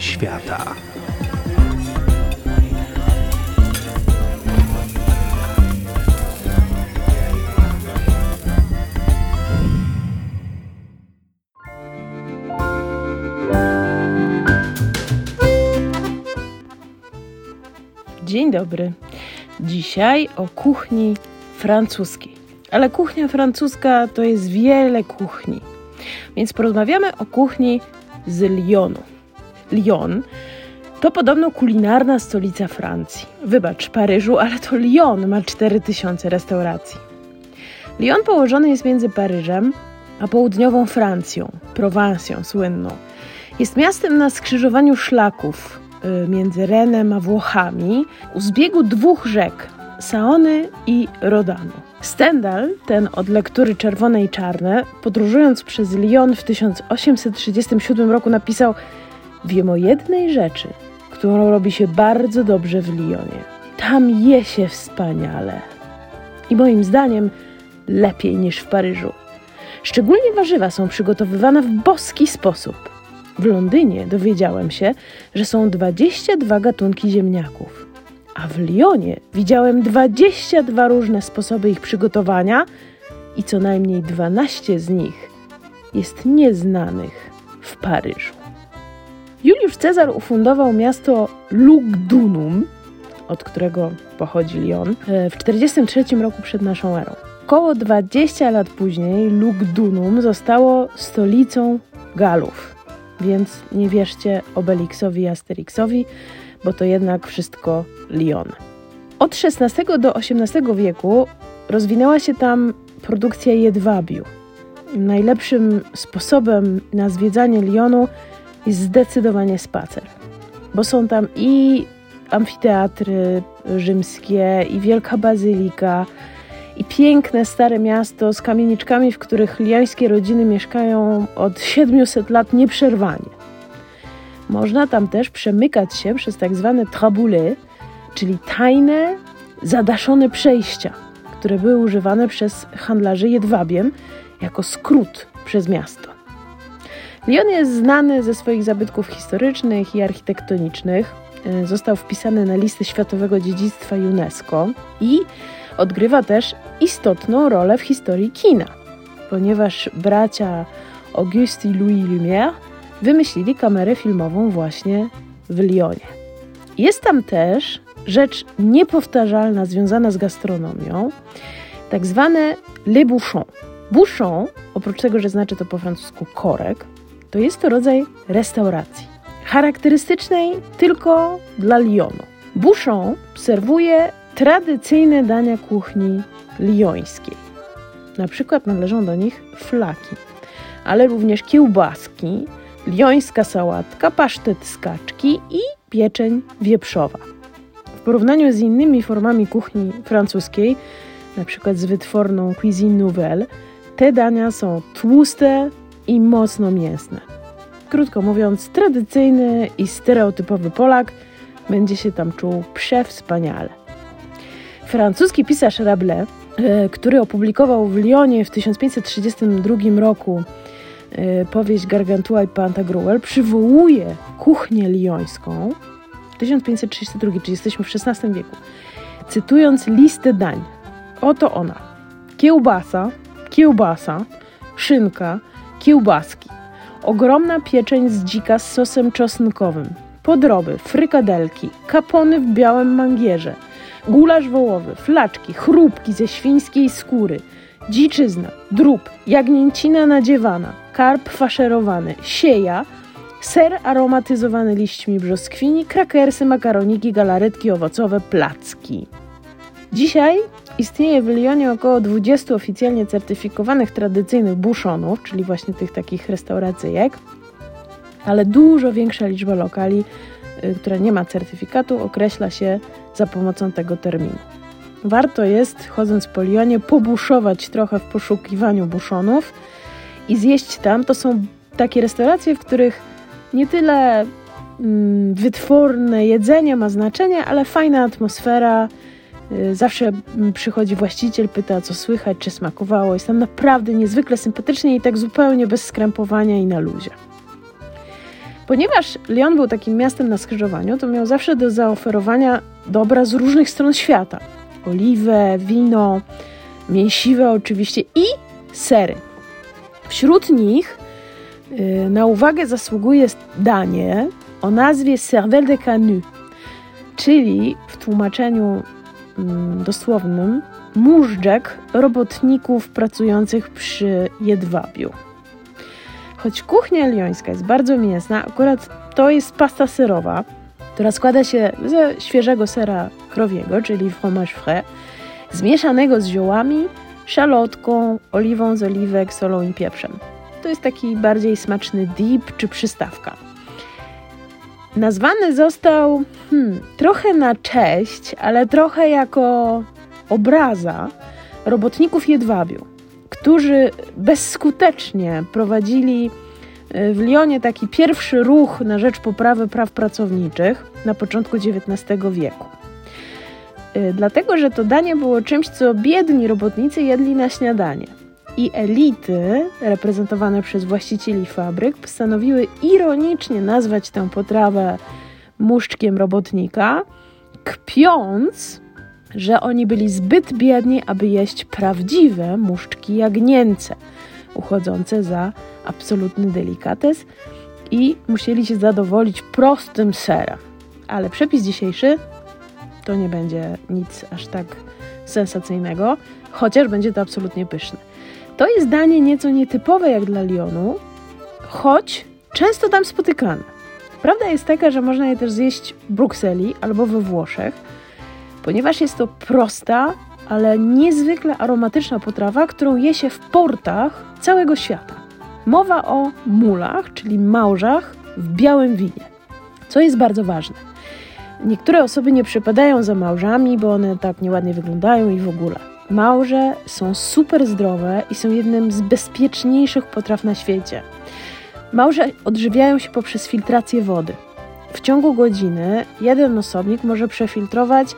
świata. Dzień dobry. Dzisiaj o kuchni francuskiej. Ale kuchnia francuska to jest wiele kuchni. Więc porozmawiamy o kuchni z Lyonu. Lyon to podobno kulinarna stolica Francji. Wybacz, Paryżu, ale to Lyon ma 4000 restauracji. Lyon położony jest między Paryżem a południową Francją, Prowansją słynną. Jest miastem na skrzyżowaniu szlaków y, między Renem a Włochami, u zbiegu dwóch rzek, Saony i Rodanu. Stendhal, ten od lektury Czerwone i Czarne, podróżując przez Lyon w 1837 roku napisał Wiem o jednej rzeczy, którą robi się bardzo dobrze w Lyonie. Tam je się wspaniale. I moim zdaniem lepiej niż w Paryżu. Szczególnie warzywa są przygotowywane w boski sposób. W Londynie dowiedziałem się, że są 22 gatunki ziemniaków, a w Lyonie widziałem 22 różne sposoby ich przygotowania i co najmniej 12 z nich jest nieznanych w Paryżu. Juliusz Cezar ufundował miasto Lugdunum, od którego pochodzi Lyon, e, w 43 roku przed naszą erą. Około 20 lat później Lugdunum zostało stolicą Galów. Więc nie wierzcie Obelixowi i Asterixowi, bo to jednak wszystko Lyon. Od XVI do XVIII wieku rozwinęła się tam produkcja jedwabiu. Najlepszym sposobem na zwiedzanie Lyonu jest zdecydowanie spacer, bo są tam i amfiteatry rzymskie, i wielka bazylika, i piękne stare miasto z kamieniczkami, w których liońskie rodziny mieszkają od 700 lat nieprzerwanie. Można tam też przemykać się przez tak zwane trabule, czyli tajne, zadaszone przejścia, które były używane przez handlarzy jedwabiem jako skrót przez miasto. Lyon jest znany ze swoich zabytków historycznych i architektonicznych. Został wpisany na listę Światowego Dziedzictwa UNESCO i odgrywa też istotną rolę w historii kina, ponieważ bracia Auguste i Louis Lumière wymyślili kamerę filmową właśnie w Lyonie. Jest tam też rzecz niepowtarzalna związana z gastronomią, tak zwane le bouchon. Bouchon, oprócz tego, że znaczy to po francusku korek, to jest to rodzaj restauracji, charakterystycznej tylko dla Lyonu. Bouchon serwuje tradycyjne dania kuchni liońskiej. Na przykład należą do nich flaki, ale również kiełbaski, liońska sałatka, pasztet z kaczki i pieczeń wieprzowa. W porównaniu z innymi formami kuchni francuskiej, na przykład z wytworną cuisine nouvelle, te dania są tłuste i mocno mięsne. Krótko mówiąc, tradycyjny i stereotypowy Polak będzie się tam czuł przewspaniale. Francuski pisarz Rabelais, e, który opublikował w Lyonie w 1532 roku e, powieść Gargantua i Pantagruel, przywołuje kuchnię liońską 1532, czyli jesteśmy w XVI wieku, cytując listę dań. Oto ona. Kiełbasa, kiełbasa, szynka, kiełbaski, ogromna pieczeń z dzika z sosem czosnkowym, podroby, frykadelki, kapony w białym mangierze, gulasz wołowy, flaczki, chrupki ze świńskiej skóry, dziczyzna, drób, jagnięcina nadziewana, karp faszerowany, sieja, ser aromatyzowany liśćmi brzoskwini, krakersy, makaroniki, galaretki owocowe, placki. Dzisiaj istnieje w Lyonie około 20 oficjalnie certyfikowanych tradycyjnych buszonów, czyli właśnie tych takich restauracyjek, ale dużo większa liczba lokali, y, która nie ma certyfikatu, określa się za pomocą tego terminu. Warto jest, chodząc po Lyonie, pobuszować trochę w poszukiwaniu buszonów i zjeść tam. To są takie restauracje, w których nie tyle mm, wytworne jedzenie ma znaczenie, ale fajna atmosfera. Y, zawsze mm, przychodzi właściciel, pyta co słychać, czy smakowało. Jest tam naprawdę niezwykle sympatycznie i tak zupełnie bez skrępowania i na luzie. Ponieważ Lyon był takim miastem na skrzyżowaniu, to miał zawsze do zaoferowania dobra z różnych stron świata. Oliwę, wino, mięsiwe oczywiście i sery. Wśród nich yy, na uwagę zasługuje danie o nazwie cervelle de canu, czyli w tłumaczeniu dosłownym móżdżek robotników pracujących przy jedwabiu. Choć kuchnia liońska jest bardzo mięsna, akurat to jest pasta serowa, która składa się ze świeżego sera krowiego, czyli fromage frais, zmieszanego z ziołami, szalotką, oliwą z oliwek, solą i pieprzem. To jest taki bardziej smaczny dip czy przystawka. Nazwany został hmm, trochę na cześć, ale trochę jako obraza robotników jedwabiu, którzy bezskutecznie prowadzili e, w Lyonie taki pierwszy ruch na rzecz poprawy praw pracowniczych na początku XIX wieku. E, dlatego, że to danie było czymś, co biedni robotnicy jedli na śniadanie. I elity, reprezentowane przez właścicieli fabryk, postanowiły ironicznie nazwać tę potrawę muszczkiem robotnika, kpiąc że oni byli zbyt biedni, aby jeść prawdziwe muszczki jagnięce, uchodzące za absolutny delikates i musieli się zadowolić prostym serem. Ale przepis dzisiejszy to nie będzie nic aż tak sensacyjnego, chociaż będzie to absolutnie pyszne. To jest danie nieco nietypowe jak dla Lyonu, choć często tam spotykane. Prawda jest taka, że można je też zjeść w Brukseli albo we Włoszech, ponieważ jest to prosta, ale niezwykle aromatyczna potrawa, którą je się w portach całego świata. Mowa o mulach, czyli małżach w białym winie, co jest bardzo ważne. Niektóre osoby nie przypadają za małżami, bo one tak nieładnie wyglądają i w ogóle. Małże są super zdrowe i są jednym z bezpieczniejszych potraw na świecie. Małże odżywiają się poprzez filtrację wody. W ciągu godziny jeden osobnik może przefiltrować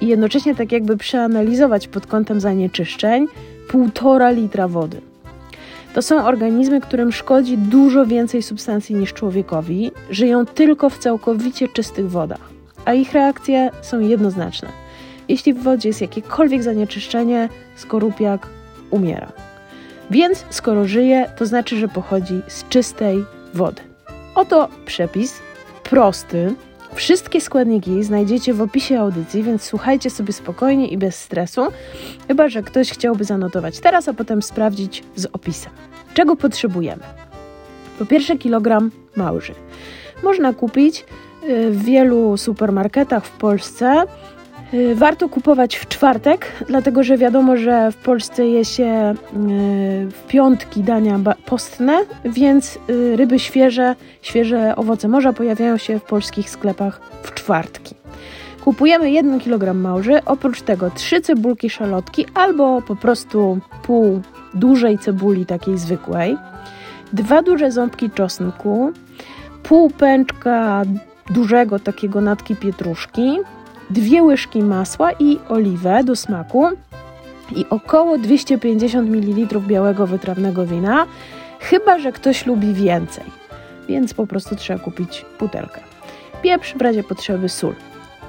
i jednocześnie tak jakby przeanalizować pod kątem zanieczyszczeń półtora litra wody. To są organizmy, którym szkodzi dużo więcej substancji niż człowiekowi, żyją tylko w całkowicie czystych wodach, a ich reakcje są jednoznaczne. Jeśli w wodzie jest jakiekolwiek zanieczyszczenie, skorupiak umiera. Więc skoro żyje, to znaczy, że pochodzi z czystej wody. Oto przepis prosty, Wszystkie składniki znajdziecie w opisie audycji, więc słuchajcie sobie spokojnie i bez stresu, chyba że ktoś chciałby zanotować teraz, a potem sprawdzić z opisem. Czego potrzebujemy? Po pierwsze, kilogram małży. Można kupić y, w wielu supermarketach w Polsce warto kupować w czwartek, dlatego że wiadomo, że w Polsce je się y, w piątki dania postne, więc y, ryby świeże, świeże owoce morza pojawiają się w polskich sklepach w czwartki. Kupujemy 1 kg małży, oprócz tego 3 cebulki szalotki albo po prostu pół dużej cebuli takiej zwykłej, dwa duże ząbki czosnku, pół pęczka dużego takiego natki pietruszki, dwie łyżki masła i oliwę do smaku i około 250 ml białego wytrawnego wina, chyba że ktoś lubi więcej, więc po prostu trzeba kupić butelkę. Pieprz, w razie potrzeby sól.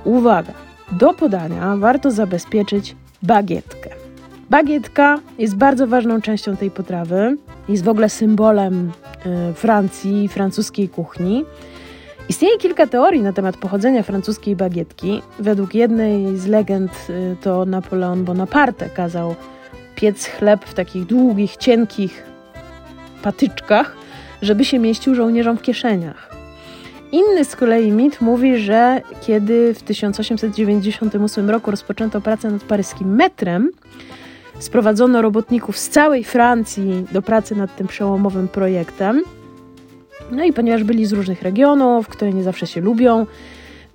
Uwaga! Do podania warto zabezpieczyć bagietkę. Bagietka jest bardzo ważną częścią tej potrawy, jest w ogóle symbolem y, Francji, francuskiej kuchni. Istnieje kilka teorii na temat pochodzenia francuskiej bagietki. Według jednej z legend y, to Napoleon Bonaparte kazał piec chleb w takich długich, cienkich patyczkach, żeby się mieścił żołnierzom w kieszeniach. Inny z kolei mit mówi, że kiedy w 1898 roku rozpoczęto pracę nad paryskim metrem, sprowadzono robotników z całej Francji do pracy nad tym przełomowym projektem – no i ponieważ byli z różnych regionów, które nie zawsze się lubią,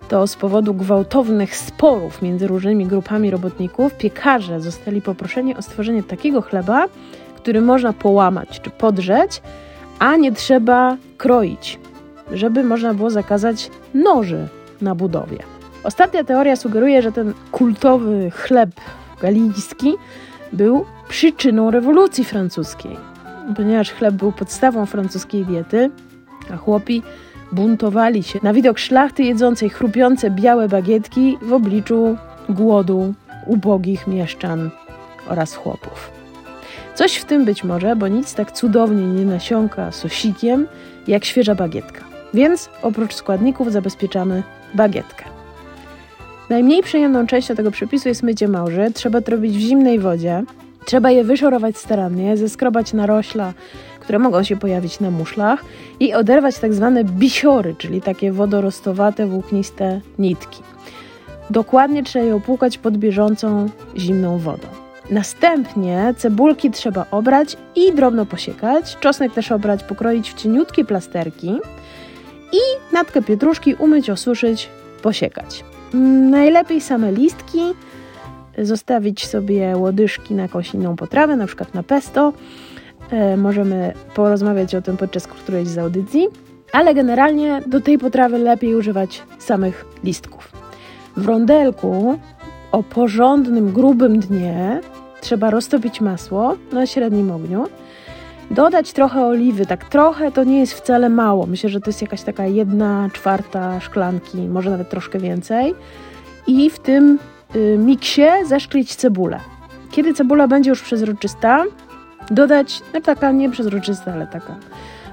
to z powodu gwałtownych sporów między różnymi grupami robotników, piekarze zostali poproszeni o stworzenie takiego chleba, który można połamać czy podrzeć, a nie trzeba kroić, żeby można było zakazać noży na budowie. Ostatnia teoria sugeruje, że ten kultowy chleb galijski był przyczyną rewolucji francuskiej. Ponieważ chleb był podstawą francuskiej diety, a chłopi buntowali się na widok szlachty jedzącej chrupiące białe bagietki w obliczu głodu ubogich mieszczan oraz chłopów. Coś w tym być może, bo nic tak cudownie nie nasiąka sosikiem jak świeża bagietka. Więc oprócz składników zabezpieczamy bagietkę. Najmniej przyjemną częścią tego przepisu jest mycie małży. Trzeba to robić w zimnej wodzie. Trzeba je wyszorować starannie, zeskrobać narośla, które mogą się pojawić na muszlach i oderwać tak zwane bisiory, czyli takie wodorostowate, włókniste nitki. Dokładnie trzeba je opłukać pod bieżącą, zimną wodą. Następnie cebulki trzeba obrać i drobno posiekać. Czosnek też obrać, pokroić w cieniutkie plasterki i natkę pietruszki umyć, osuszyć, posiekać. Najlepiej same listki, zostawić sobie łodyżki na jakąś inną potrawę, na przykład na pesto. E, możemy porozmawiać o tym podczas którejś z audycji, ale generalnie do tej potrawy lepiej używać samych listków. W rondelku o porządnym, grubym dnie trzeba roztopić masło na średnim ogniu, dodać trochę oliwy, tak trochę to nie jest wcale mało. Myślę, że to jest jakaś taka jedna czwarta szklanki, może nawet troszkę więcej. I w tym y, miksie zaszklić cebulę. Kiedy cebula będzie już przezroczysta, dodać, no taka nie przezroczysta, ale taka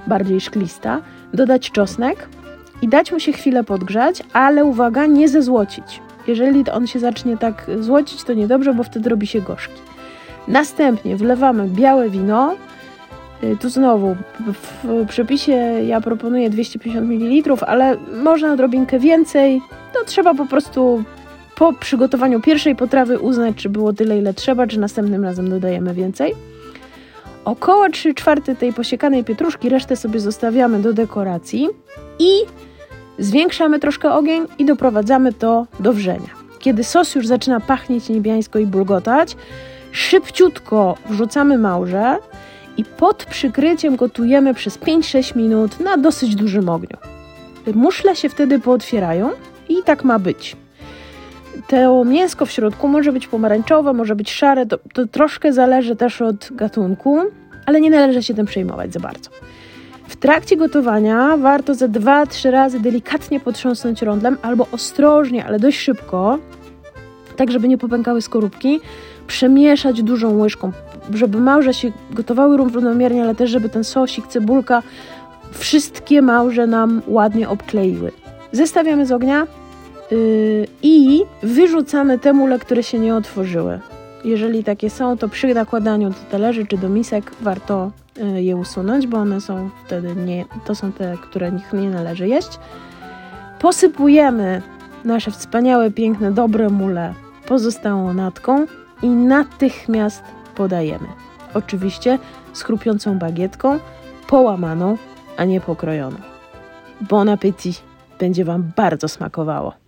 bardziej szklista, dodać czosnek i dać mu się chwilę podgrzać, ale uwaga, nie zezłocić. Jeżeli on się zacznie tak złocić, to niedobrze, bo wtedy robi się gorzki. Następnie wlewamy białe wino. Y, tu znowu w przepisie ja proponuję 250 ml, ale można odrobinkę więcej. To trzeba po prostu po przygotowaniu pierwszej potrawy uznać, czy było tyle, ile trzeba, czy następnym razem dodajemy więcej. Około 3 czwarte tej posiekanej pietruszki, resztę sobie zostawiamy do dekoracji i zwiększamy troszkę ogień i doprowadzamy to do wrzenia. Kiedy sos już zaczyna pachnieć niebiańsko i bulgotać, szybciutko wrzucamy małże i pod przykryciem gotujemy przez 5-6 minut na dosyć dużym ogniu. Muszle się wtedy pootwierają i tak ma być. To mięsko w środku może być pomarańczowe, może być szare, to, to troszkę zależy też od gatunku, ale nie należy się tym przejmować za bardzo. W trakcie gotowania warto ze 2-3 razy delikatnie potrząsnąć rondlem albo ostrożnie, ale dość szybko, tak żeby nie popękały skorupki, przemieszać dużą łyżką, żeby małże się gotowały równomiernie, ale też żeby ten sosik, cebulka, wszystkie małże nam ładnie obkleiły. Zestawiamy z ognia yy, i wyrzucamy te mule, które się nie otworzyły. Jeżeli takie są, to przy nakładaniu do talerzy czy do misek warto yy, je usunąć, bo one są wtedy nie, to są te, które nie należy jeść. Posypujemy nasze wspaniałe, piękne, dobre mule pozostałą natką i natychmiast podajemy. Oczywiście z chrupiącą bagietką, połamaną, a nie pokrojoną. Bon appétit! Będzie Wam bardzo smakowało.